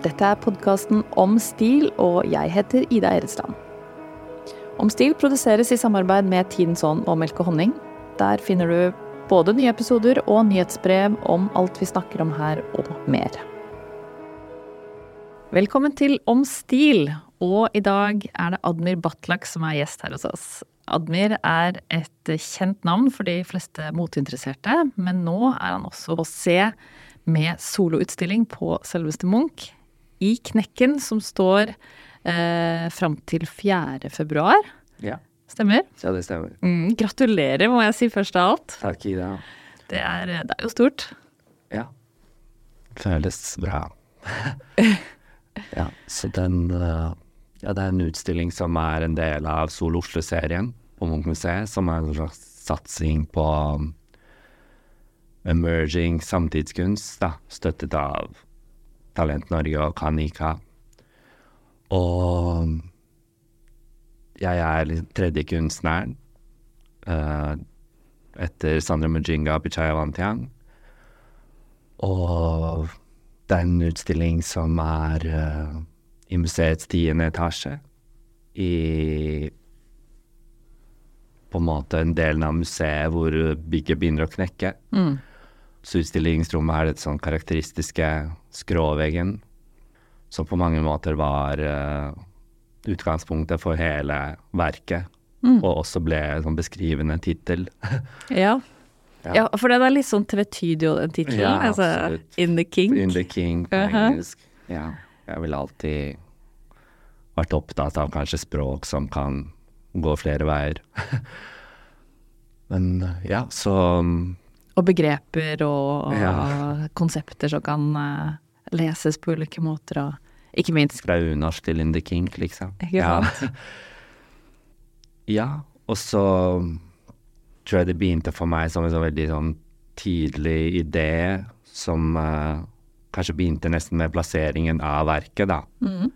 Dette er podkasten Om stil, og jeg heter Ida Eresland. Om stil produseres i samarbeid med Tidens Ånd og Melk og honning. Der finner du både nye episoder og nyhetsbrev om alt vi snakker om her, og mer. Velkommen til Om stil, og i dag er det Admir Batlak som er gjest her hos oss. Admir er et kjent navn for de fleste moteinteresserte, men nå er han også å se med soloutstilling på selveste Munch i Knekken, som står eh, fram til 4. februar. Ja. Stemmer? Ja, det stemmer. Mm, gratulerer, må jeg si først av alt. Takk, Ida. Det er, det er jo stort. Ja. Føles bra. ja, så den uh, Ja, det er en utstilling som er en del av Sol Oslo-serien på Munch-museet, som er en slags satsing på um, emerging samtidskunst, da, støttet av Talent Norge og Kanika. Og jeg er tredje kunstneren uh, etter Sandra Mujinga og Pichaya Wantiang. Og det er en utstilling som er uh, i museets tiende etasje. I på en måte en del av museet hvor bygget begynner å knekke. Mm. Så utstillingsrommet er det sånn karakteristiske skråveggen, som på mange måter var uh, utgangspunktet for hele verket. Mm. Og også ble en sånn beskrivende tittel. Ja. Ja. ja. for den er litt sånn tvetydig, den tittelen. Ja, altså. In the King. In the King på Uh-huh. engelsk. Ja. Jeg ville alltid vært opptatt av kanskje språk som kan gå flere veier. Men ja, så Og begreper og, og Ja. konsepter som kan uh, leses på ulike måter, og ikke minst fra unorsk til In the King, liksom. Ikke ja. sant? ja, og så tror jeg det begynte for meg som en sånn veldig sånn tidlig idé som uh, kanskje begynte nesten med plasseringen av verket, da. mm.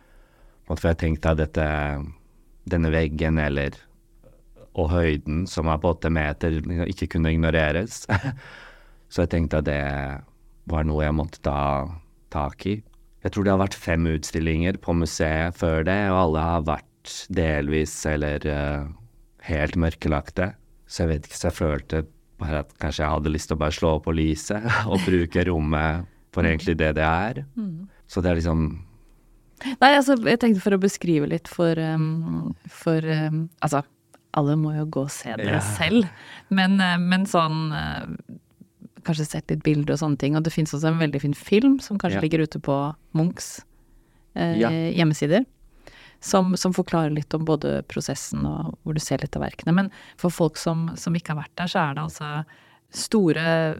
For jeg tenkte at dette, denne veggen eller og høyden, som er på åtte meter, liksom ikke kunne ignoreres. Så jeg tenkte at det var noe jeg måtte ta tak i. Jeg tror det har vært fem utstillinger på museet før det, og alle har vært delvis eller uh, helt mørkelagte. Så jeg vet ikke, så jeg følte bare at kanskje jeg hadde lyst til å bare slå på lyset og bruke rommet for egentlig det det er. Så det er liksom Nei, altså, jeg tenkte for å beskrive litt for, um, for um, Altså, alle må jo gå og se det Ja. selv, men, uh, men sånn uh, Kanskje sett litt bilder og sånne ting. Og det fins også en veldig fin film som kanskje Ja. ligger ute på Munchs eh, Ja. hjemmesider. Som, som forklarer litt om både prosessen og hvor du ser litt av verkene. Men for folk som, som ikke har vært der, så er det altså store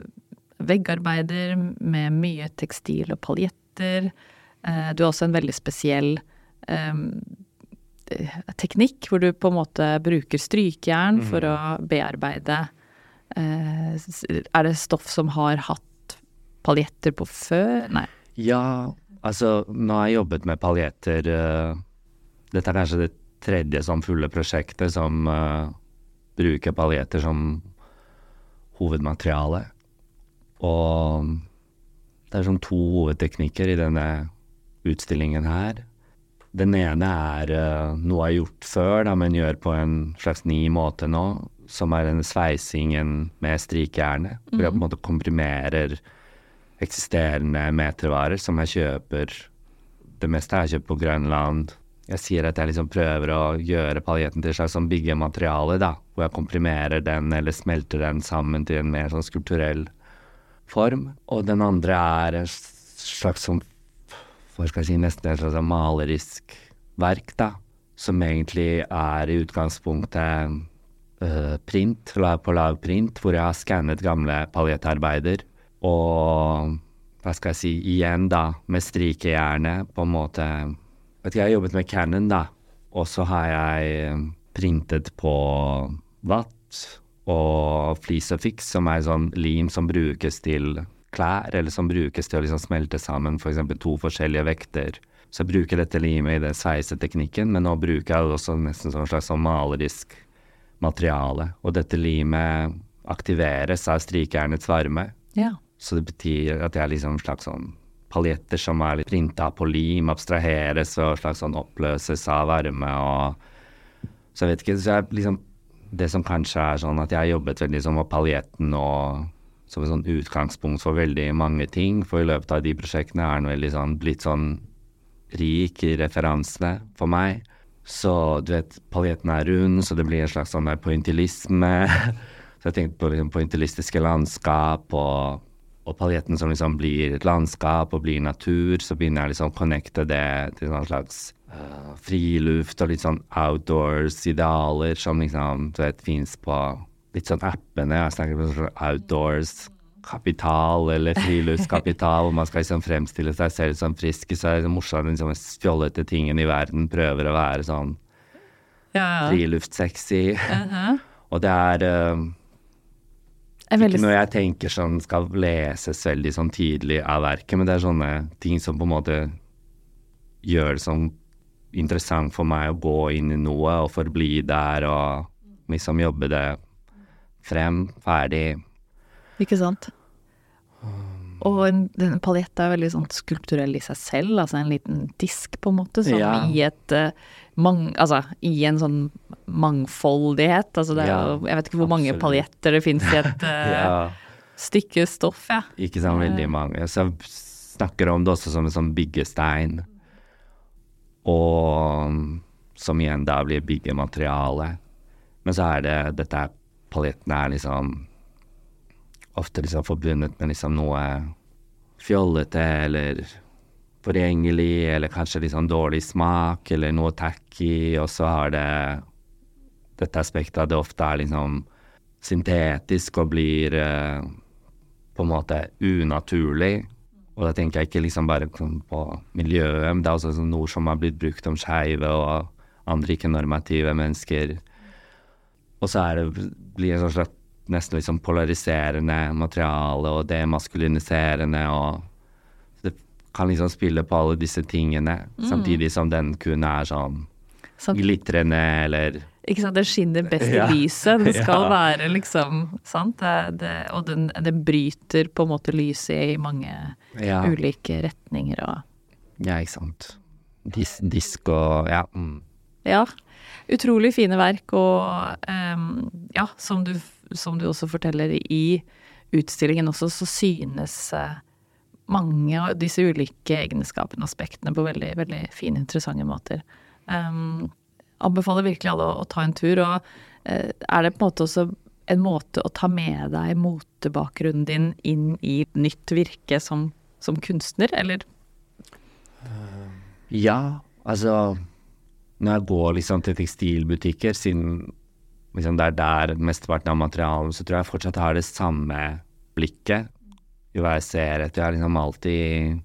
veggarbeider med mye tekstil og paljetter. Eh, Du har også en veldig spesiell eh, teknikk, hvor du på en måte bruker strykejern for å bearbeide eh, Er det stoff som har hatt paljetter på før? Nei. Ja, altså nå har jeg jobbet med paljetter uh, Dette er kanskje det tredje sånn fulle prosjektet som uh, bruker paljetter som hovedmateriale. Og det er sånn to hovedteknikker i denne utstillingen her. Den ene er uh, noe jeg har gjort før, da, men gjør på en slags ny måte nå, som er denne sveisingen med strikejernet. Hvor jeg på en måte komprimerer eksisterende metervarer som jeg kjøper Det meste jeg kjøpt på Grønland. Jeg sier at jeg liksom prøver å gjøre paljetten til et slags sånn byggemateriale, da. Hvor jeg komprimerer den eller smelter den sammen til en mer sånn skulpturell form. Og den andre er en slags sånn hva skal jeg si, nesten et slags malerisk verk, da. Som egentlig er i utgangspunktet uh, print, lag på lag print, hvor jeg har skannet gamle paljettarbeider. Og hva skal jeg si, igjen da, med strikejernet, på en måte Vet ikke, jeg har jobbet med Cannon, da. Og så har jeg eh, printet på vatt og flis og fiks, som er sånn lim som brukes til klær, eller som brukes til å liksom smelte sammen f.eks. to forskjellige vekter. Så jeg bruker dette limet i den sveiseteknikken, men nå bruker jeg det også nesten som en slags sånn malerisk materiale. Og dette limet aktiveres av strikejernets varme. Ja. Så det betyr at jeg er liksom en slags sånn paljetter som er litt printa på lim, abstraheres og slags sånn oppløses av varme og Så jeg vet ikke, så jeg liksom Det som kanskje er sånn at jeg har jobbet veldig sånn med paljetten og som et sånn utgangspunkt for veldig mange ting, for i løpet av de prosjektene er den veldig sånn blitt sånn rik i referansene for meg. Så du vet, paljetten er rund, så det blir en slags sånn pointillisme. så jeg tenkte på liksom pointillistiske landskap og og paljetten som liksom blir et landskap og blir natur, så begynner jeg liksom å connecte det til en slags uh, friluft og litt sånn outdoors-idealer som liksom du vet fins på litt sånn appene. Jeg snakker om sånn outdoors-kapital eller friluftskapital, hvor man skal liksom fremstille seg selv som frisk. Så er det liksom morsomt liksom, fjollete tingen i verden prøver å være sånn Ja, ja. friluftsexy. -huh. Og det er uh, veldig ikke noe jeg tenker som skal leses veldig sånn tidlig av verket, men det er sånne ting som på en måte gjør det sånn interessant for meg å gå inn i noe og forbli der og liksom jobbe det frem, ferdig. Ikke sant? Og en, paljetta paljett er veldig sånn skulpturell i seg selv, altså en liten disk på en måte, som Ja. i et eh, mang, Altså i en sånn mangfoldighet. Altså det er Ja, Jeg vet ikke hvor mange absolutt. paljetter det fins i et eh, Ja, stykke stoff, ja. ikke sånn veldig mange. Så jeg snakker om det også som en sånn byggestein. Og som igjen da blir byggemateriale. Men så er det dette er- paljettene er liksom ofte liksom forbundet med liksom noe fjollete eller forgjengelig, eller kanskje sånn dårlig smak, eller noe tacky, og så har det dette aspektet at det ofte er liksom syntetisk og blir eh, på en måte unaturlig. Og da tenker jeg ikke liksom bare på miljøet, men det er også sånn ord som har blitt brukt om skeive og andre ikke-normative mennesker. Og så er det, blir det sånn slags nesten litt sånn polariserende materiale og demaskuliniserende og Det kan liksom spille på alle disse tingene, samtidig som den kun er sånn Sant? glitrende eller Ikke sant, det skinner best i Ja. lyset. Det skal Ja. være liksom sant. Det, det, og den, den bryter på en måte lyset i mange Ja, ulike retninger og ja ikke sant. Dis, disk og Ja. Mm. Ja. Utrolig fine verk, og um, ja, som du, som du også forteller i utstillingen også, så synes uh, mange av disse ulike egenskapene og aspektene på veldig, veldig fine, interessante måter. Um, anbefaler virkelig alle å, å ta en tur, og uh, er det på en måte også en måte å ta med deg motebakgrunnen din inn i nytt virke som, som kunstner, eller? Ja, altså Når jeg går liksom til tekstilbutikker, siden liksom det er der mesteparten av materialet, så tror jeg fortsatt har det samme blikket i hva jeg ser etter. Jeg har liksom alltid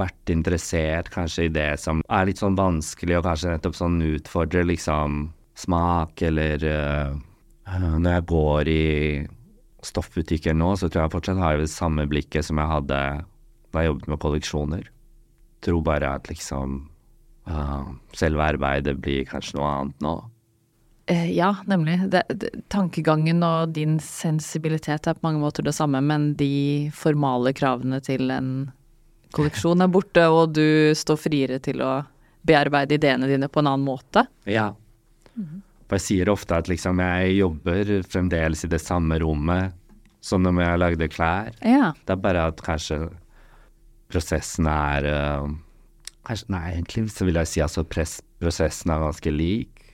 vært interessert kanskje i det som er litt sånn vanskelig, og kanskje nettopp sånn utfordrer liksom smak, eller uh, Når jeg går i stoffbutikker nå, så tror jeg fortsatt har jeg det samme blikket som jeg hadde da jeg jobbet med kolleksjoner tror bare at liksom selve arbeidet blir kanskje noe annet nå. Eh, ja, nemlig. Det, det, tankegangen og din sensibilitet er på mange måter det samme, men de formale kravene til en kolleksjon er borte, og du står friere til å bearbeide ideene dine på en annen måte. Ja. For jeg sier ofte at liksom jeg jobber fremdeles i det samme rommet som når jeg lagde klær. Ja. Det er bare at kanskje prosessen er uh, Nei, egentlig så vil jeg si altså prosessen er ganske lik.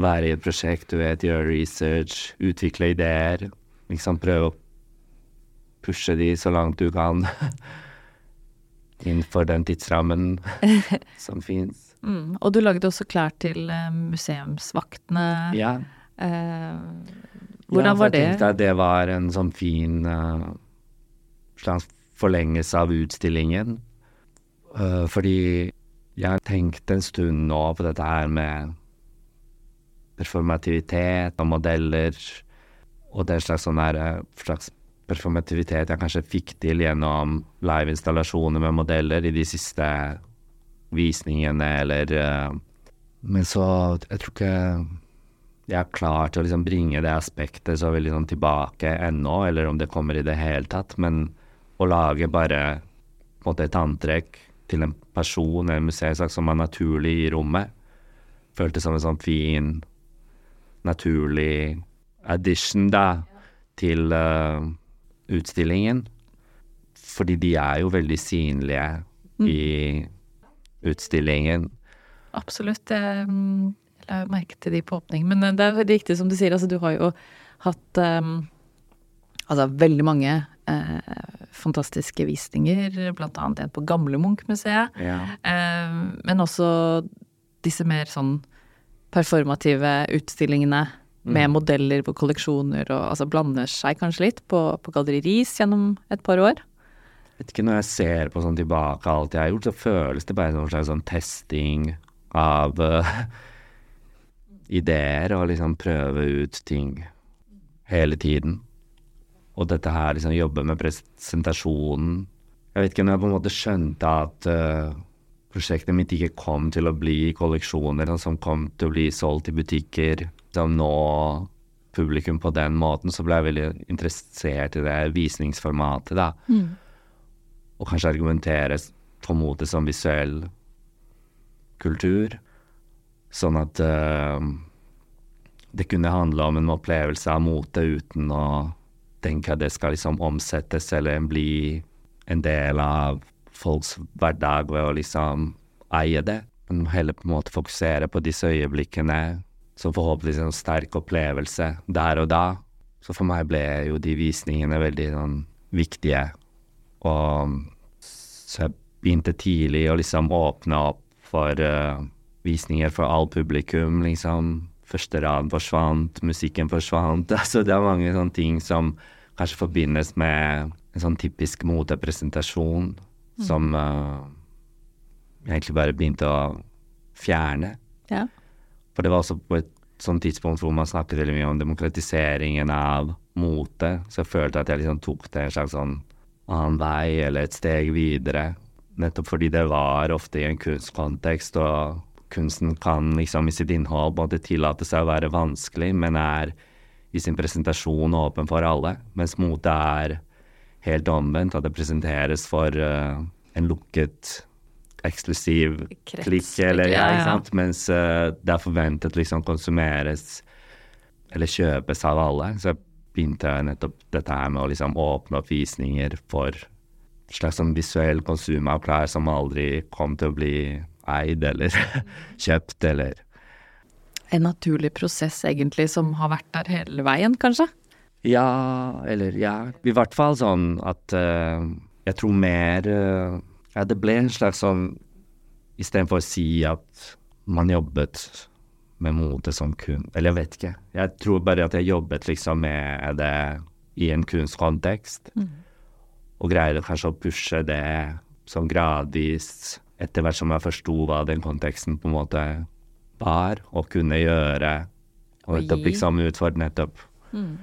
Være i et prosjekt, du vet, gjøre research, utvikle ideer. Liksom prøve å pushe de så langt du kan innenfor den tidsrammen som fins. Mm. Og du lagde også klær til eh, museumsvaktene. Ja. Eh, hvordan ja, var Jeg tenkte at det var en sånn fin uh, slags forlengelse av utstillingen. Uh, fordi jeg har tenkt en stund nå på dette her med performativitet og modeller, og den slags sånn der, uh, slags performativitet jeg kanskje fikk til gjennom liveinstallasjoner med modeller i de siste visningene, eller uh, Men så Jeg tror ikke jeg er klar til å liksom bringe det aspektet så veldig sånn tilbake ennå, eller om det kommer i det hele tatt, men å lage bare på en måte et antrekk til en person eller museumssak som var naturlig i rommet. Føltes som en sånn fin, naturlig addition, da, til uh, utstillingen. Fordi de er jo veldig synlige mm. i utstillingen. Absolutt. Jeg la merke til de på åpning. Men det er riktig som du sier, altså du har jo hatt um, altså veldig mange eh, fantastiske visninger, blant annet en på Gamle Munch-museet. Ja. Eh, men også disse mer sånn performative utstillingene mm. med modeller på kolleksjoner og altså blander seg kanskje litt på, på Galleri Ris gjennom et par år. vet ikke, Når jeg ser på sånn tilbake alt jeg har gjort, så føles det bare som en slags sånn testing av uh, ideer og liksom prøve ut ting hele tiden. Og dette her, liksom jobbe med presentasjonen Jeg vet ikke når jeg på en måte skjønte at uh, prosjektet mitt ikke kom til å bli kolleksjoner, som kom til å bli solgt i butikker, som nå publikum på den måten, så ble jeg veldig interessert i det visningsformatet, da. Mm. Og kanskje argumentere en måte som visuell kultur. Sånn at uh, det kunne handle om en opplevelse av mote uten å tenke at det skal liksom omsettes eller bli en del av folks hverdag ved å liksom eie det. Men heller på en måte fokusere på disse øyeblikkene som forhåpentligvis en sterk opplevelse der og da. Så for meg ble jo de visningene veldig sånn viktige. Og så jeg begynte tidlig å liksom åpne opp for uh, visninger for all publikum, liksom. Første rad forsvant, musikken forsvant. Altså det er mange sånne ting som kanskje forbindes med en sånn typisk motepresentasjon mm. som uh, jeg egentlig bare begynte å fjerne. Ja. For det var også på et sånt tidspunkt hvor man snakket veldig mye om demokratiseringen av mote, så jeg følte at jeg liksom tok det en slags sånn annen vei eller et steg videre. Nettopp fordi det var ofte i en kunstkontekst, og kunsten kan liksom i sitt innhold både tillate seg å være vanskelig, men er i sin presentasjon åpen for alle, mens mote er helt omvendt, at det presenteres for uh, en lukket, eksklusiv Krets, klikk, eller ja, ikke sant, mens uh, det er forventet liksom konsumeres eller kjøpes av alle. Så jeg begynte nettopp dette her med å liksom åpne opp visninger for slags sånn visuell konsum av klær som aldri kom til å bli eid eller kjøpt, eller en naturlig prosess, egentlig, som har vært der hele veien, kanskje? Ja, eller ja. I hvert fall sånn at uh, jeg tror mer uh, Ja, det ble en slags sånn Istedenfor å si at man jobbet med mote som kun Eller jeg vet ikke. Jeg tror bare at jeg jobbet liksom med det i en kunstkontekst. Mm. Og greide kanskje å pushe det sånn gradvis etter hvert som jeg forsto hva den konteksten på en måte var å kunne gjøre, og nettopp liksom utfordre nettopp. Mm.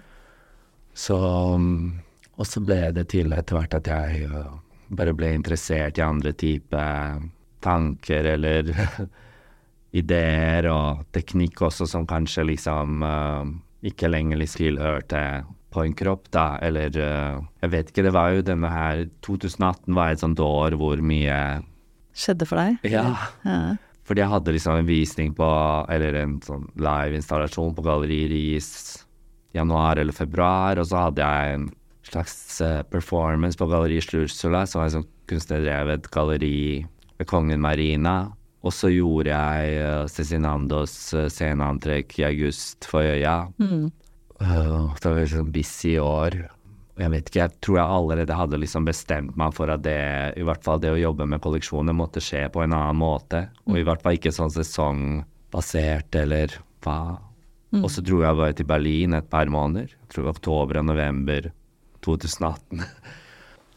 Så um, Og så ble det til etter hvert at jeg uh, bare ble interessert i andre typer tanker eller ideer og teknikk også, som kanskje liksom uh, ikke lenger liksom tilhørte på en kropp, da, eller uh, Jeg vet ikke, det var jo denne her 2018 var et sånt år hvor mye Skjedde for deg? Ja. ja. Fordi jeg hadde liksom en visning på, eller en sånn live-installasjon på Galleri Ris januar eller februar, og så hadde jeg en slags uh, performance på Galleri Slursula, som var et sånn kunstnerdrevet galleri ved Kongen Marina. Og så gjorde jeg uh, Cezinandos uh, sceneantrekk i august for Øya. Mm. Uh, det var liksom busy år jeg vet ikke, jeg tror jeg allerede hadde liksom bestemt meg for at det, i hvert fall det å jobbe med kolleksjoner måtte skje på en annen måte. Og i hvert fall ikke sånn sesongbasert eller hva. Mm. Og så dro jeg bare til Berlin et par måneder. Jeg tror oktober og november 2018.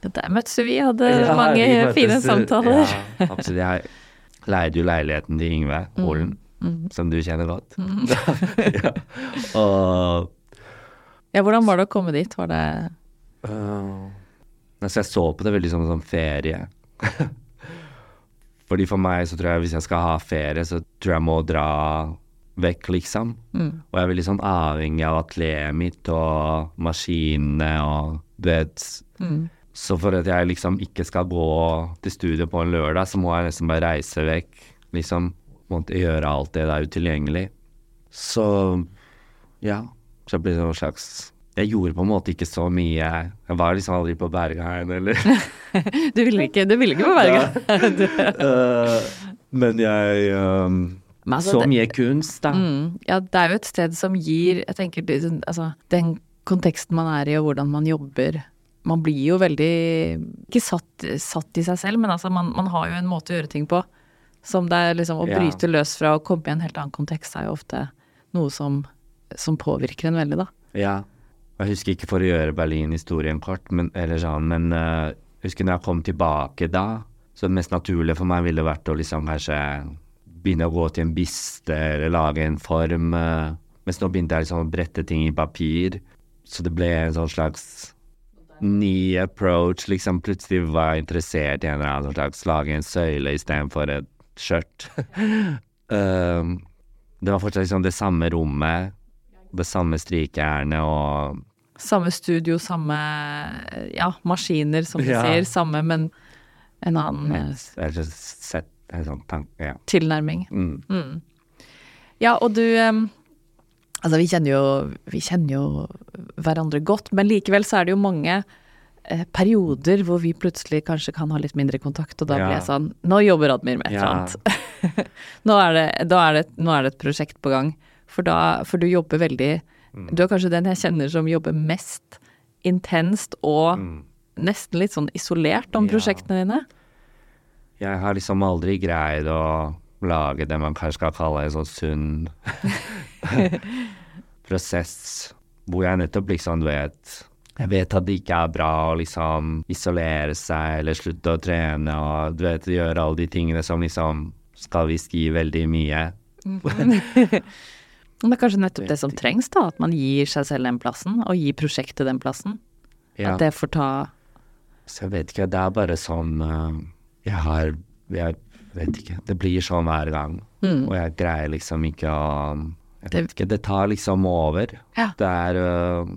Ja, der møttes vi, hadde ja, mange vi fine samtaler. Ja, absolutt. Jeg leide jo leiligheten til Yngve Olen, mm. mm. som du kjenner godt. Mm. ja. Og ja, hvordan var det å komme dit? Var det Uh, altså jeg så på det veldig som en sånn ferie. Fordi for meg så tror jeg hvis jeg skal ha ferie, så tror jeg jeg må dra vekk, liksom. Mm. Og jeg er veldig sånn avhengig av atelieret mitt og maskinene og det. mm. Så for at jeg liksom ikke skal gå til studio på en lørdag, så må jeg nesten bare reise vekk. Liksom måtte gjøre alt det der utilgjengelig. Så ja. Så det blir en slags Jeg gjorde på en måte ikke så mye. Jeg var liksom aldri på Bergheim, eller Du ville ikke, du ville ikke på Bergen? uh, Men jeg um, Men altså, Så det- mye kunst, da. Mm, ja, det er jo et sted som gir Jeg tenker altså, den konteksten man er i og hvordan man jobber Man blir jo veldig Ikke satt, satt i seg selv, men altså man, man har jo en måte å gjøre ting på. Som det er liksom Å Ja. bryte løs fra å komme i en helt annen kontekst er jo ofte noe som, som påvirker en veldig, da. Ja. Jeg husker ikke for å gjøre Berlin-historien kort, men, sånn, men uh, jeg husker når jeg kom tilbake da, så det mest naturlige for meg ville vært å liksom kanskje begynne å gå til en biste eller lage en form. Uh, mens nå begynte jeg liksom å brette ting i papir, så det ble en sånn slags ny approach. Liksom plutselig var jeg interessert i en eller annen slags lage en søyle istedenfor et skjørt. uh, det var fortsatt liksom det samme rommet, det samme strykejernet og Samme studio, samme ja, maskiner, som du Ja. sier. Samme, men en annen sett en sånn tanke ja. tilnærming. Mm. Mm. Ja, og du Altså, vi kjenner jo Vi kjenner jo hverandre godt, men likevel så er det jo mange eh, perioder hvor vi plutselig kanskje kan ha litt mindre kontakt, og da Ja. blir jeg sånn Nå jobber Admir med et eller annet. nå, er det, er det, nå er det et prosjekt på gang. For, da, for du jobber veldig Mm. Du er kanskje den jeg kjenner som jobber mest intenst og Mm. nesten litt sånn isolert om Ja. prosjektene dine. Jeg har liksom aldri greid å lage det man kanskje skal kalle en sånn sunn prosess, hvor jeg nettopp liksom, vet Jeg vet at det ikke er bra å liksom isolere seg eller slutte å trene og du vet gjøre alle de tingene som liksom skal visst gi veldig mye. Men det er kanskje nettopp det som trengs, da. At man gir seg selv den plassen, og gir prosjektet den plassen. Ja. At det får ta Så jeg vet ikke, det er bare sånn øh, Jeg har Jeg vet ikke. Det blir sånn hver gang. Og jeg greier liksom ikke å Jeg vet ikke, det tar liksom over. Ja. Det er uh,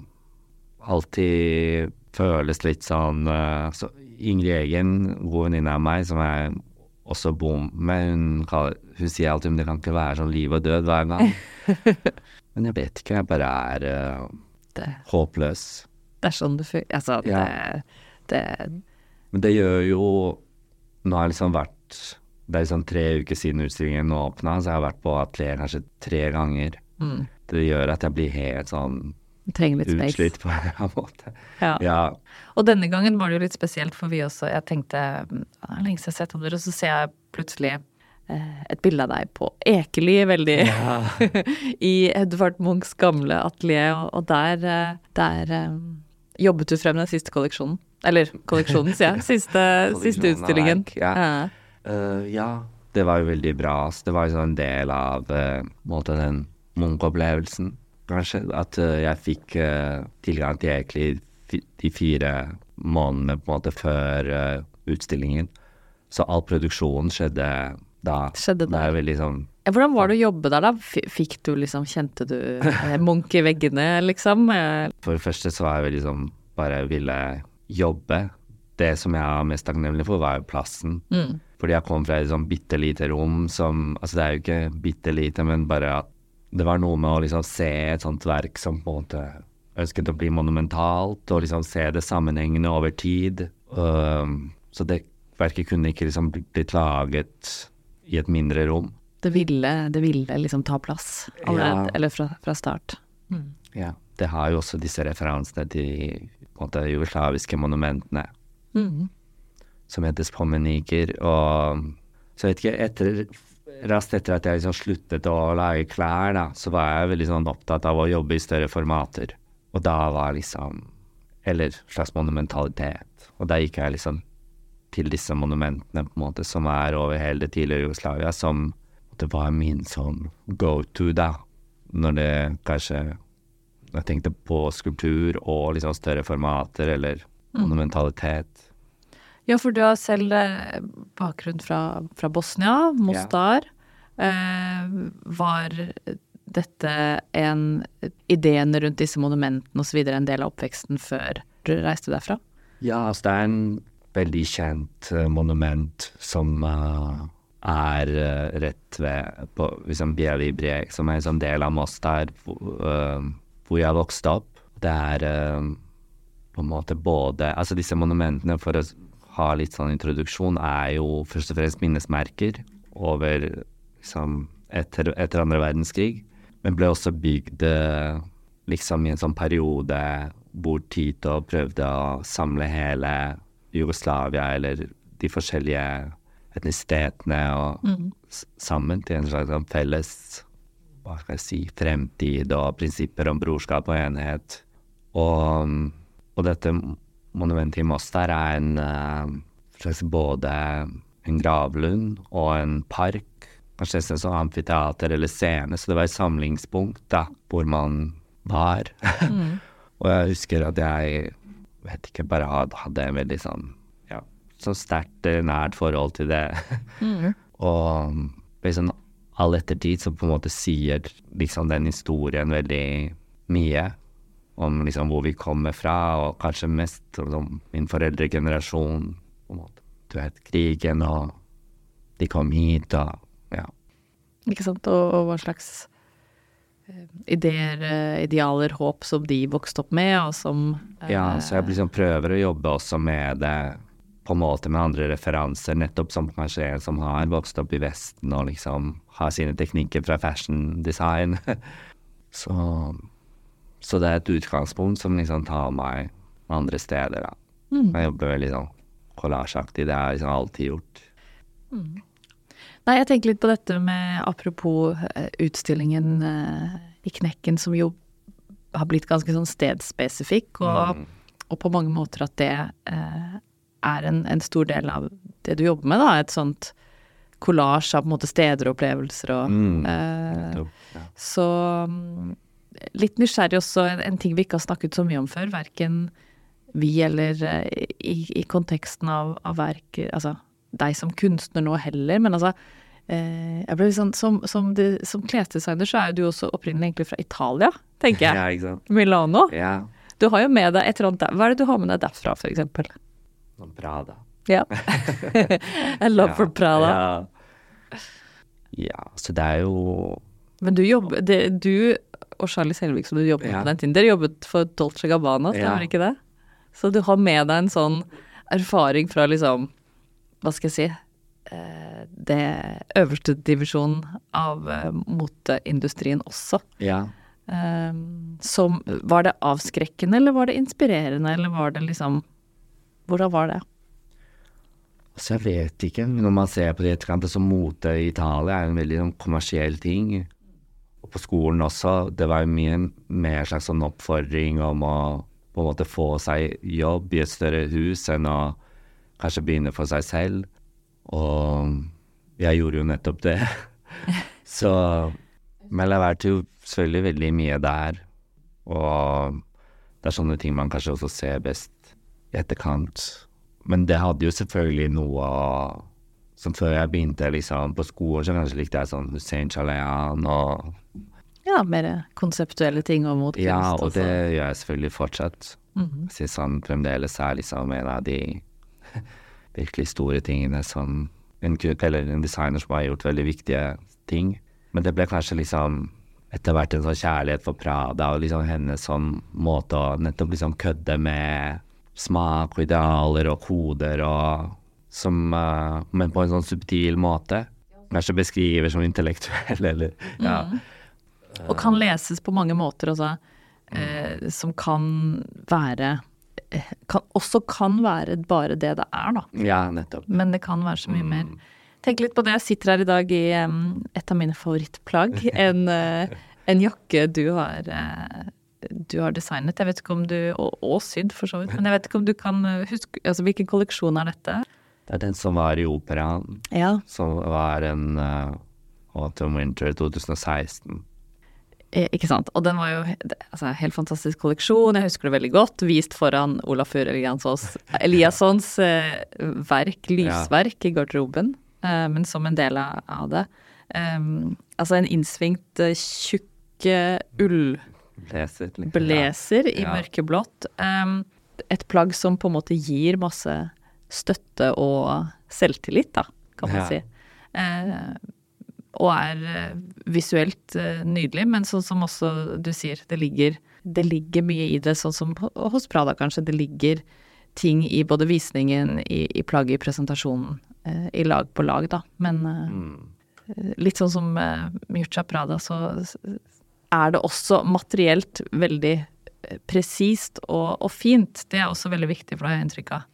alltid føles litt sånn uh, så Ingrid Egen, god venninne av meg, som jeg også bor med, hun, kaller, hun sier alltid om det kan ikke være sånn liv og død hver gang. Men jeg vet ikke, jeg bare er uh, det, håpløs. det er sånn det fungerer. Altså, Ja. det, det Men det gjør jo Nå har jeg liksom vært Det er liksom tre uker siden utstillingen åpna, så jeg har vært på atelier kanskje tre ganger. mm, Det gjør at jeg blir helt sånn trenger litt space. utslitt på en måte. Ja. Ja. Og denne gangen var det jo litt spesielt, for vi også Jeg tenkte "Mm, Det er lenge siden jeg har sett om dere, og så ser jeg plutselig et bilde av deg på Ekeli, veldig I Edvard Munchs gamle atelier, og, der, eh, der eh, jobbet du frem den siste kolleksjonen. Eller kolleksjonen, sier jeg. Siste, siste utstillingen. Ja. ja. Uh, ja, det var jo veldig bra. Det var jo sånn en del av uh, måte den Munch-opplevelsen, kanskje. At uh, jeg fikk eh, tilgang til Ekely de fire månedene på en måte før eh, utstillingen. Så all produksjonen skjedde da. Skjedde Det er der. veldig sånn Hvordan var det å jobbe der, da? Fikk du liksom Kjente du eh, Munch i veggene, liksom? Eh, For det første så var jeg veldig sånn Bare ville jobbe. Det som jeg er mest takknemlig for, var jo plassen. Mm. Fordi jeg kom fra et sånn bitte lite rom som Altså det er jo ikke bitte lite, men bare at det var noe med å liksom se et sånt verk som på en måte ønsket å bli monumentalt, og liksom se det sammenhengende over tid. Um, så det verket kunne ikke liksom blitt laget i et mindre rom. Det ville, det ville liksom ta plass allerede, Ja. eller fra, fra start. Ja. Det har jo også disse referansene til på en måte, de jugoslaviske monumentene. Mm. som heter spomeniker. og så vet ikke, etter, raskt etter at jeg liksom sluttet å lage klær, da, så var jeg veldig sånn opptatt av å jobbe i større formater. Og da var liksom Eller slags monumentalitet. Og da gikk jeg liksom til disse monumentene, på en måte, som er over hele det tidligere Jugoslavia, som det var min sånn go to, da. Når det kanskje Jeg tenkte på skulptur og liksom større formater, eller monumentalitet. Ja, for du har selv eh, bakgrunn fra, fra Bosnia, Mostar. Eh, var dette en Ideene rundt disse monumentene osv. en del av oppveksten før du reiste derfra? Ja, altså det er en veldig kjent uh, monument som uh, er uh, rett ved på liksom Bjelibre, som er en sånn del av Moss der hvor jeg vokste opp. Det er på en måte både Altså disse monumentene, for å ha litt sånn introduksjon, er jo først og fremst minnesmerker over liksom etter, etter andre verdenskrig, men ble også bygd liksom i en sånn periode hvor Tito prøvde å samle hele Jugoslavia eller de forskjellige etnisitetene og mm. sammen til en slags sånn felles hva skal jeg si, fremtid og prinsipper om brorskap og enhet. Og, og dette monumentet i Moss der er en uh, slags både en gravlund og en park. Kanskje nesten sånn amfiteater eller scene, så det var et samlingspunkt da, hvor man var. Mm. og jeg husker at jeg vet ikke, bare hadde en veldig sånn ja, så sterkt eh, nært forhold til det. mm. Og liksom all ettertid så på en måte sier liksom den historien veldig mye om liksom hvor vi kommer fra, og kanskje mest om min foreldregenerasjon. på en måte. Du vet, krigen, og de kom hit, og ja. Ikke sant, og, og hva slags ideer, eh, idealer, håp som de vokste opp med, og som Ja, så jeg liksom prøver å jobbe også med det på en måte med andre referanser, nettopp som kanskje en som har vokst opp i Vesten og liksom har sine teknikker fra fashion design. så, så det er et utgangspunkt som liksom tar meg andre steder, da. Mm. Jeg jobber veldig sånn kollasjeaktig, det har jeg liksom alltid gjort. Mm. Nei, jeg tenker litt på dette med apropos eh, utstillingen uh, i Knekken, som jo har blitt ganske sånn stedspesifikk, og, mm. og på mange måter at det uh, er en, en, stor del av det du jobber med, da. Et sånt kollasj av på en måte steder og opplevelser og mm. uh, ja. Så mm, litt nysgjerrig også, en, en, ting vi ikke har snakket så mye om før, verken vi eller i, i, konteksten av, av verk, altså deg som kunstner nå heller, men altså sånn, som, som, som klesdesigner så er du også opprinnelig egentlig fra Italia, tenker jeg. Ja, ikke sant. Milano. Ja. Du har jo med deg et eller annet der. Hva er det du har med deg derfra, eksempel? Prada. Ja. I love ja, for Prada. Ja. ja, så det er jo Men du jobber det, Du og Charlie Selvik som du jobbet med på den tiden, dere jobbet for Dolce Gabbana, stemmer ikke det? Så du har med deg en sånn erfaring fra liksom hva skal jeg si eh, det øverste divisjonen av eh, moteindustrien også. Ja. Eh, som Var det avskrekkende, eller var det inspirerende, eller var det liksom Hvordan var det? Altså, jeg vet ikke. Når man ser på det i etterkant, så mote i Italia er en veldig sånn, kommersiell ting. Og på skolen også. Det var jo mye mer slags sånn oppfordring om å på en måte få seg jobb i et større hus enn å kanskje begynne for seg selv. Og jeg gjorde jo nettopp det. Så Men jeg lærte jo selvfølgelig veldig mye der. Og det er sånne ting man kanskje også ser best i etterkant. Men det hadde jo selvfølgelig noe Som før jeg begynte liksom på skolen, så kanskje likte jeg sånn Hussein Chalayan og Ja, mer konseptuelle ting og motkunst. Ja, og det gjør jeg selvfølgelig fortsatt. Mm -hmm. Jeg synes han fremdeles er liksom en av de virkelig store tingene som en, eller en designer som har gjort veldig viktige ting. Men det ble kanskje liksom etter hvert en sånn kjærlighet for Prada og liksom hennes sånn måte å nettopp liksom kødde med smak og idealer og koder og som uh, Men på en sånn subtil måte. Kanskje beskriver som intellektuell, eller ja. Mm. Og kan leses på mange måter, altså. Eh, som kan være kan, også kan være bare det det er, da. Ja, nettopp. Men det kan være så mye mm. mer. Tenk litt på det. Jeg sitter her i dag i um, et av mine favorittplagg. En, uh, en jakke du har, uh, du har designet. Jeg vet ikke om du Og, og sydd, for så vidt. Men jeg vet ikke om du kan huske Altså, hvilken kolleksjon er dette? Det er den som var i operaen. Ja. Som var en uh, Autumn Winter 2016. Eh, ikke sant. Og den var jo altså, helt fantastisk kolleksjon, jeg husker det veldig godt. Vist foran Olafur Eliassons eh, verk, lysverk, ja. i garderoben, eh, men som en del av det. Um, altså en innsvingt, tjukk ullblazer liksom. i ja. mørkeblått. Um, et plagg som på en måte gir masse støtte og selvtillit, da, kan man Ja. si. Og er eh, visuelt eh, nydelig, men sånn som også du sier, det ligger, det ligger mye i det, sånn som hos Prada kanskje. Det ligger ting i både visningen, i, i plagget, i presentasjonen, eh, i lag på lag, da. Men Mm. litt sånn som eh, Prada, så er det også materielt veldig presist og, og fint. Det er også veldig viktig for det har jeg inntrykk av.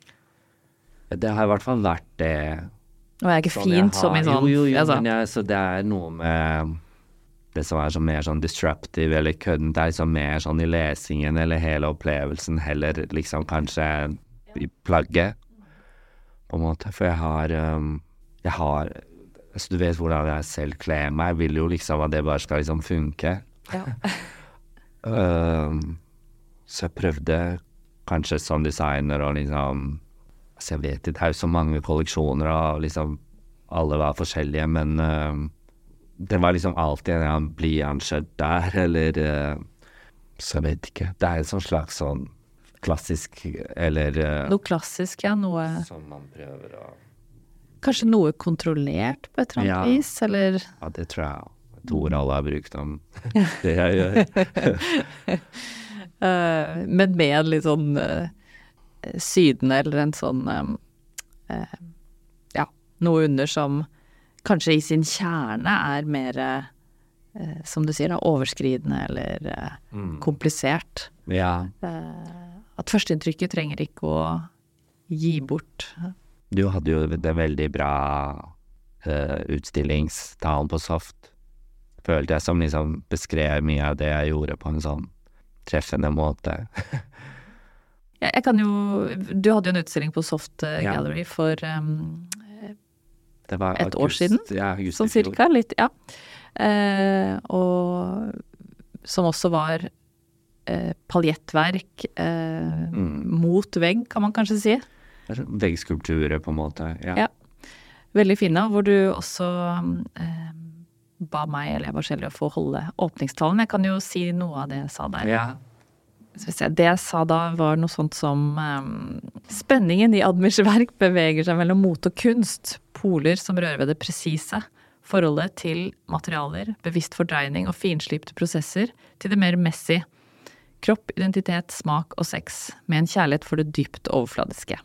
Det har i hvert fall vært det. Og er ikke Sånn jeg fint som i sånn Jo, jo, jo, altså, men jeg, så det er noe med det som er sånn mer sånn disruptive eller køddent, er liksom mer sånn i lesingen eller hele opplevelsen, heller liksom kanskje i plagget, på en måte. For jeg har um, Jeg har Altså, du vet hvordan jeg selv kler meg. Jeg vil jo liksom at det bare skal liksom funke. ja. Um, så jeg prøvde kanskje som designer og liksom Altså, jeg vet ikke, det er jo så mange kolleksjoner, og liksom alle var forskjellige, men uh, det var liksom alltid en blyantskjørt der, eller uh, Så jeg vet ikke. Det er en sånn slags sånn klassisk, eller uh, Noe klassisk, ja. Noe Som man prøver å Kanskje noe kontrollert på et eller annet Ja. vis, eller Ja, det tror jeg. Et ord alle har brukt om det jeg gjør. uh, Men med en litt sånn eh, sydende eller en sånn eh, eh, Ja, noe under som kanskje i sin kjerne er mer eh, som du sier, da, overskridende eller eh, Mm. komplisert. Ja. Eh, at førsteinntrykket trenger ikke å gi bort Du hadde jo det veldig bra uh, utstillingstalen på Soft. Følte jeg som liksom beskrev mye av det jeg gjorde på en sånn treffende måte. Jeg, kan jo Du hadde jo en utstilling på Soft Gallery Ja. For um, Det var Et år siden? Ja, august sånn cirka. Litt, ja. Eh, og som også var eh, paljettverk eh, Mm. mot vegg, kan man kanskje si. Det er sånn Veggskulpturer, på en måte. Ja. Ja. Veldig fine, hvor du også eh, ba meg, eller jeg var så å få holde åpningstalen. Jeg kan jo si noe av det jeg sa der. ja. Det jeg sa da var noe sånt som um, Spenningen i Admirs verk beveger seg mellom mote og kunst. Poler som rører ved det presise. Forholdet til materialer, bevisst fordreining og finslipte prosesser til det mer messy. Kropp, identitet, smak og sex. Med en kjærlighet for det dypt overfladiske.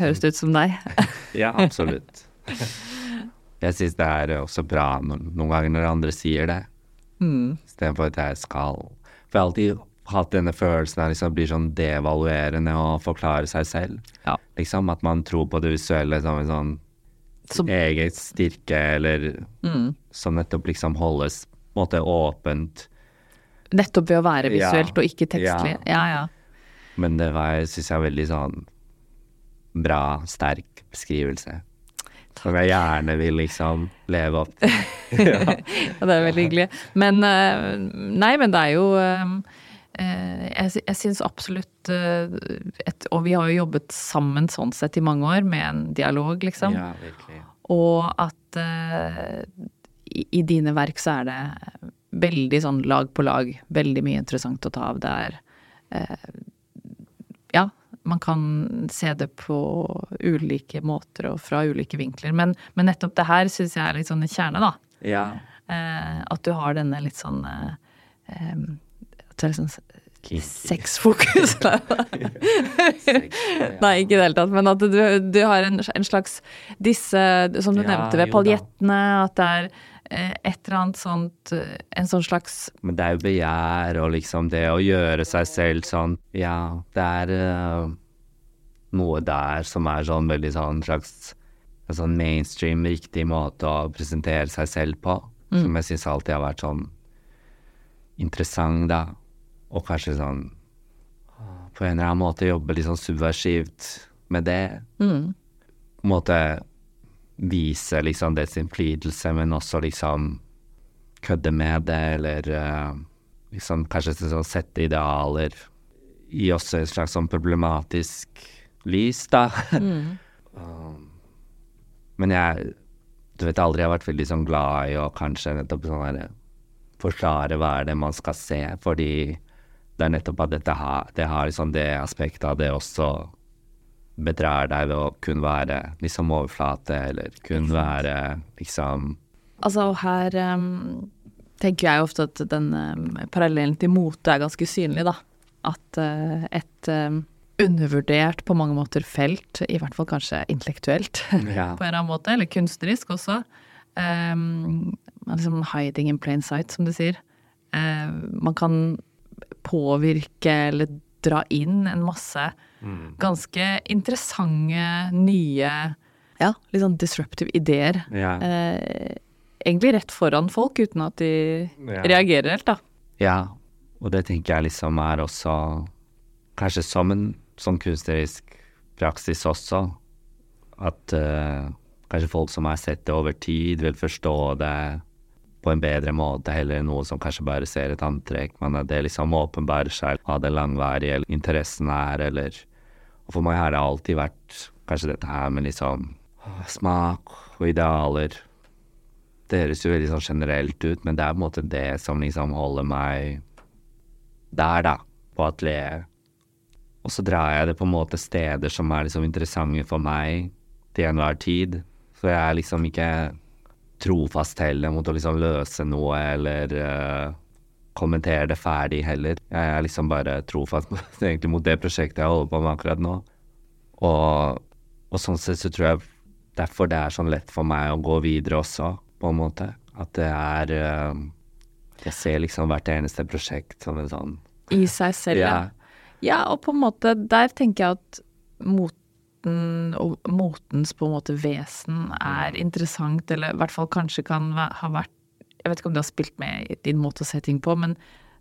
Høres det ut som deg? Ja, absolutt. Jeg syns det er også bra noen ganger når andre sier det, Mm. istedenfor at jeg skal For jeg har alltid hatt denne følelsen av liksom blir sånn devaluerende å forklare seg selv. Ja. Liksom at man tror på det visuelle som en sånn Som- egen styrke, eller Mm. som nettopp liksom holdes på en måte åpent. Nettopp ved å være Ja. visuelt og ikke tekstlig. Ja. Ja, ja. Men det var, syns jeg, veldig sånn bra, sterk beskrivelse. Som jeg gjerne vil liksom leve opp til. ja. Ja, det er veldig hyggelig. Men eh, Nei, men det er jo eh, Jeg, sy- jeg syns absolutt eh, et, Og vi har jo jobbet sammen sånn sett i mange år, med en dialog, liksom. ja, virkelig. Og at uh, i, i dine verk så er det veldig sånn lag på lag. Veldig mye interessant å ta av. Det er uh, Ja, man kan se det på ulike måter og fra ulike vinkler. Men, men nettopp det her syns jeg er litt sånn en kjerne, da. Ja. Uh, at du har denne litt sånn eh, litt sånn sexfokus. Nei, ikke i det hele tatt. Men at du, du har en, en slags Disse, som du Ja, nevnte ved paljettene, at det er eh, et eller annet sånt eh, En sånn slags Men det er jo begjær og liksom det å gjøre seg selv sånn Ja, det er uh, noe der som er sånn veldig sånn slags en sånn mainstream, riktig måte å presentere seg selv på. Som jeg syns alltid har vært sånn interessant, da. Og kanskje sånn På en eller annen måte jobbe litt sånn subversivt med det. mm, På en måte vise liksom dets innflytelse, men også liksom kødde med det, eller uh, liksom kanskje sånn sette idealer i også et slags sånn problematisk lys, da. mm, Um, men jeg Du vet aldri, jeg har vært veldig sånn glad i å kanskje nettopp sånn derre Forklare hva er det man skal se, fordi det er nettopp at dette har, det har liksom det aspektet av det også bedrar deg ved å kun være liksom overflate, eller kun være liksom Altså her um, tenker jeg ofte at den um, parallellen til mote er ganske synlig, da. At uh, et um, undervurdert på mange måter felt, i hvert fall kanskje intellektuelt Ja. på en eller annen måte, eller kunstnerisk også, um, liksom hiding in plain sight, som du sier. Uh, man kan påvirke eller dra inn en masse ganske interessante, nye, ja, litt sånn disruptive ideer. Ja. Eh, egentlig rett foran folk, uten at de Ja. reagerer helt, da. Ja, og det tenker jeg liksom er også Kanskje som en sånn kunstnerisk praksis også. At uh, kanskje folk som har sett det over tid, vil forstå det på en bedre måte, heller noe som kanskje bare ser et antrekk, men at det liksom åpenbarer seg hva det langvarige interessen er, eller Og for meg har det alltid vært kanskje dette her med liksom smak og idealer. Det høres jo veldig sånn generelt ut, men det er på en måte det som liksom holder meg der, da, på atelieret. Og så drar jeg det på en måte steder som er liksom interessante for meg til enhver tid. Så jeg er liksom ikke trofast heller mot å liksom løse noe eller uh, kommentere det ferdig heller. Jeg er liksom bare trofast egentlig mot det prosjektet jeg holder på med akkurat nå. Og, og sånn sett så tror jeg derfor det er sånn lett for meg å gå videre også, på en måte. At det er uh, Jeg ser liksom hvert eneste prosjekt som en sånn I seg selv, ja. Ja. Og på en måte, der tenker jeg at moten og motens på en måte vesen er interessant, eller i hvert fall kanskje kan ha vært Jeg vet ikke om det har spilt med i din måte å se ting på, men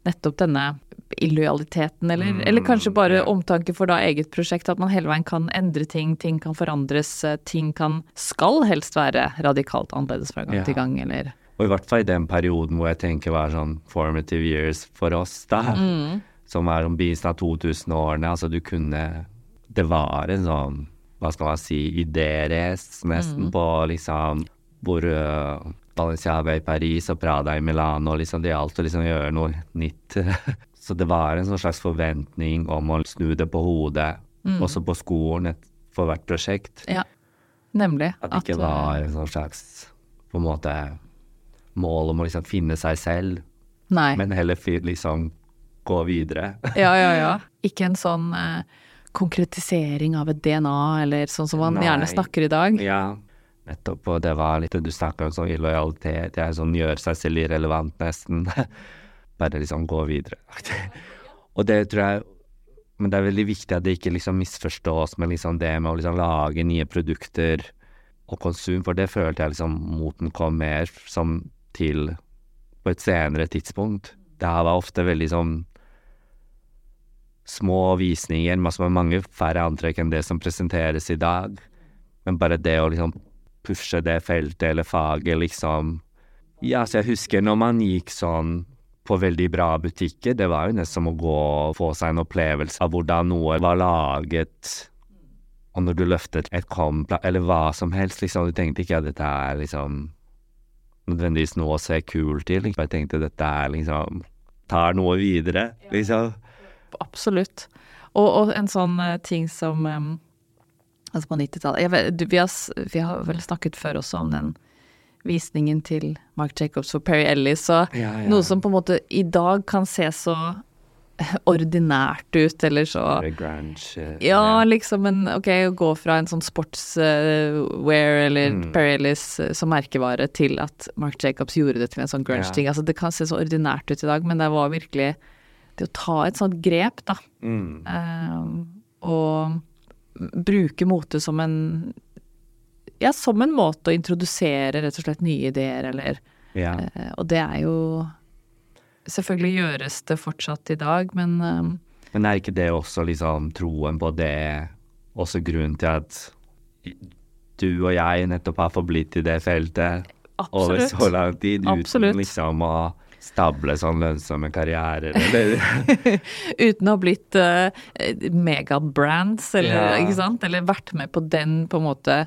nettopp denne illojaliteten, eller, Mm, eller kanskje bare ja. omtanke for da eget prosjekt, at man hele veien kan endre ting, ting kan forandres, eh, ting kan Skal helst være radikalt annerledes fra gang Ja. til gang, eller Og i hvert fall i den perioden hvor jeg tenker var sånn formative years for oss, da. Mm. Som er om begynnelsen av 2000-årene. Altså, du kunne Det var en sånn, hva skal man si, idérace nesten på liksom hvor uh, Balenciaga i Paris og Prada i Milano, liksom det gjaldt å liksom gjøre noe nytt. Så det var en sånn slags forventning om å snu det på hodet, også på skolen et, for hvert prosjekt. Ja. Nemlig. At det ikke at, var en sånn slags på en måte mål om å liksom finne seg selv, Nei. men heller liksom gå videre. Ja, ja, ja. Ikke en sånn eh, konkretisering av et DNA, eller sånn som man Nei. gjerne snakker i dag. Ja, nettopp. Og det var litt Du snakka om sånn illojalitet. Jeg er sånn gjør seg selv irrelevant, nesten. Bare liksom gå videre. og det tror jeg Men det er veldig viktig at det ikke liksom misforstås med liksom det med å liksom lage nye produkter og konsum, for det følte jeg liksom moten kom mer som til på et senere tidspunkt. Det her var ofte veldig sånn små visninger, med mange færre antrekk enn det som presenteres i dag. Men bare det å liksom pushe det feltet eller faget, liksom Ja, så jeg husker når man gikk sånn på veldig bra butikker, det var jo nesten som å gå og få seg en opplevelse av hvordan noe var laget. Og når du løftet et kompla, eller hva som helst, liksom, du tenkte ikke at dette er liksom nødvendigvis noe å se kult til. Liksom. Jeg tenkte dette er liksom tar noe videre, liksom. Absolutt. Og, og en sånn eh, ting som eh, Altså på 90-tallet jeg vet- du, vi, har vi har vel snakket før også om den visningen til Mark Jacobs for Perry Ellis, og Ja, ja. noe som på en måte i dag kan se så ordinært ut, eller så eh, Ja, liksom en Ok, å gå fra en sånn sportswear eller Mm. Perry Ellis eh, som merkevare til at Mark Jacobs gjorde det til en sånn grunge-ting. Altså, det kan se så ordinært ut i dag, men det var virkelig det å ta et sånt grep, da. Mm. eh, og bruke mote som en Ja, som en måte å introdusere rett og slett nye ideer, eller Ja. eh, Og det er jo Selvfølgelig gjøres det fortsatt i dag, men eh, Men er ikke det også liksom troen på det også grunnen til at du og jeg nettopp har forblitt i det feltet over så lang tid, Absolutt. uten liksom å stable sånn lønnsomme karrierer, eller Uten å ha blitt uh, megabrands, eller, Ja. ikke sant? eller vært med på den på en måte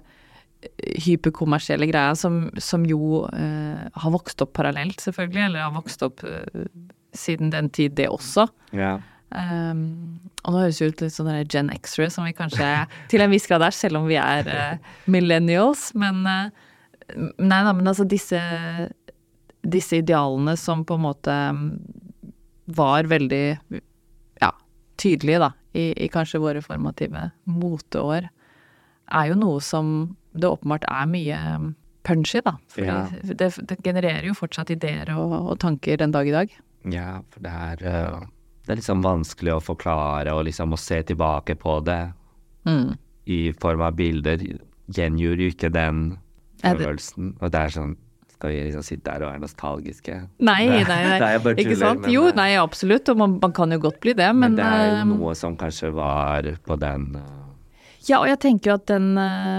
hyperkommersielle greia som, som jo uh, har vokst opp parallelt, selvfølgelig, eller har vokst opp uh, siden den tid, det også. Ja. Um, og nå høres det ut litt sånn Gen X-ray, som vi kanskje til en viss grad er, selv om vi er uh, millennials. Men uh, Nei da, men altså disse, disse idealene som på en måte var veldig ja, tydelige, da, i, i kanskje våre formative moteår, er jo noe som det åpenbart er mye punchy, da. For Ja. det, det genererer jo fortsatt ideer og, og tanker den dag i dag. Ja, for det er eh, Det er liksom vanskelig å forklare og liksom å se tilbake på det Mm. i form av bilder. Gjengjør jo ikke den følelsen. Og det er sånn Skal vi liksom sitte der og være nostalgiske? Nei, nei, nei, nei. Ikke sant? men, Jo, eh, nei, absolutt. Og man, man kan jo godt bli det, men, Men, det er jo eh, noe som kanskje var på den eh, Ja, og jeg tenker at den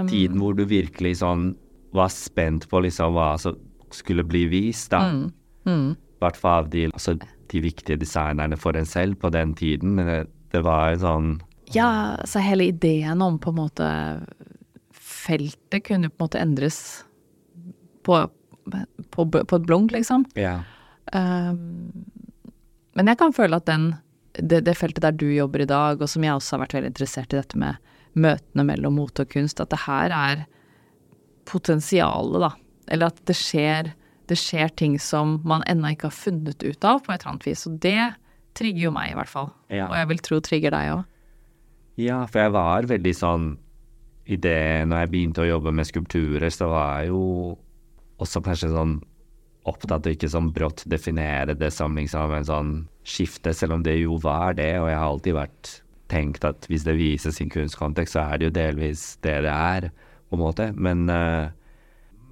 tiden hvor du virkelig sånn var spent på liksom hva som skulle bli vist, da. Mm, mm. Hvert fall av de, altså, de viktige designerne for en selv på den tiden. Men det, det var jo sånn Ja, så hele ideen om på en måte Feltet kunne på en måte endres på, på, på et blunk, liksom. Ja. Um, men jeg kan føle at den, det, det feltet der du jobber i dag, og som jeg også har vært veldig interessert i dette med møtene mellom mote og kunst, at det her er potensialet, da. Eller at det skjer, det skjer ting som man ennå ikke har funnet ut av på et eller annet vis. Og det trigger jo meg, i hvert fall. Ja. Og jeg vil tro trigger deg òg. Ja, for jeg var veldig sånn I det når jeg begynte å jobbe med skulpturer, så var jeg jo også kanskje sånn opptatt av ikke sånn brått definere det som liksom en sånn skifte, selv om det jo var det, og jeg har alltid vært tenkt at hvis det vises i kunstkontekst, så er det jo delvis det det er, på en måte. Men, eh,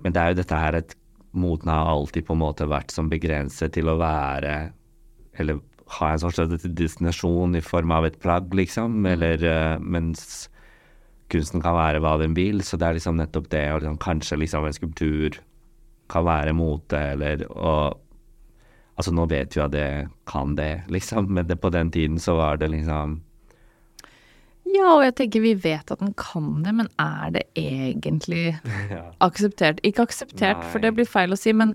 men det er jo dette her at moten har alltid på en måte vært som begrenset til å være Eller ha en slags destinasjon i form av et plagg, liksom. Eller eh, mens kunsten kan være hva den vil. Så det er liksom nettopp det, og liksom, kanskje liksom en skulptur kan være mote, eller og Altså, nå vet vi at det kan det, liksom, men det, på den tiden så var det liksom Ja, og jeg tenker vi vet at den kan det, men er det egentlig ja. akseptert? Ikke akseptert, for det blir feil å si, men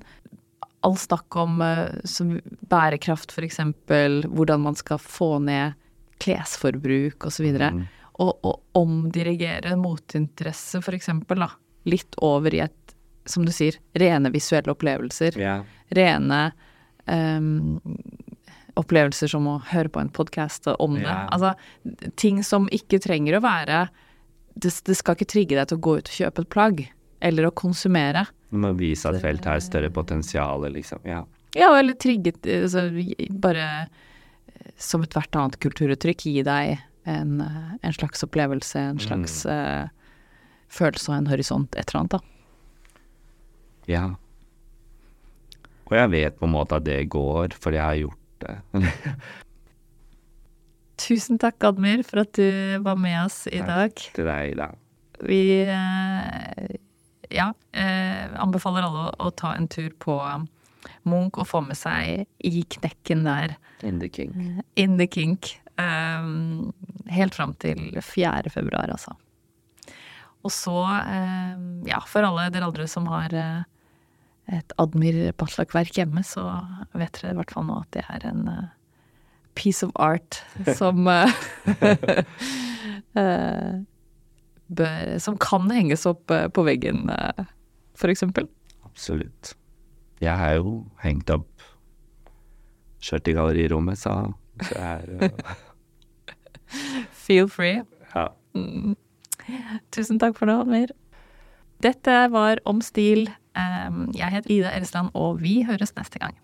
all snakk om eh, som bærekraft, eksempel, hvordan man skal få ned klesforbruk osv., og, Mm. og, og omdirigere moteinteresse, da, litt over i et, som du sier, rene visuelle opplevelser. Yeah. Rene um, opplevelser som å høre på en podkast om det. Altså ting som ikke trenger å være det, det skal ikke trigge deg til å gå ut og kjøpe et plagg, eller å konsumere. Du må vise at feltet har større potensial, liksom. Ja. Ja, eller trigget altså, Bare eh, som ethvert annet kulturuttrykk gi deg en, eh, en slags opplevelse, en slags eh, følelse og en horisont, et eller annet, da. Ja. Og jeg vet på en måte at det går, for jeg har gjort det. Tusen takk, Admir, for at du var med oss i Takk. dag. Til deg, da. Vi eh, ja, eh, anbefaler alle å, å ta en tur på Munch og få med seg i knekken der In the kink. In the kink. Um, helt fram til 4. februar, altså. Og så, um, ja, for alle dere andre som har uh, et Admir Batlak-verk hjemme, så vet dere i hvert fall nå at det er en uh, piece of art som uh, bør, Som kan henges opp på veggen, eksempel. Absolutt. Jeg har jo hengt opp skjørt i gallerirommet, så så er Feel free. Ja. Tusen takk for det, Admir. Dette var Om stil. Jeg heter Ida Eresland, og vi høres neste gang.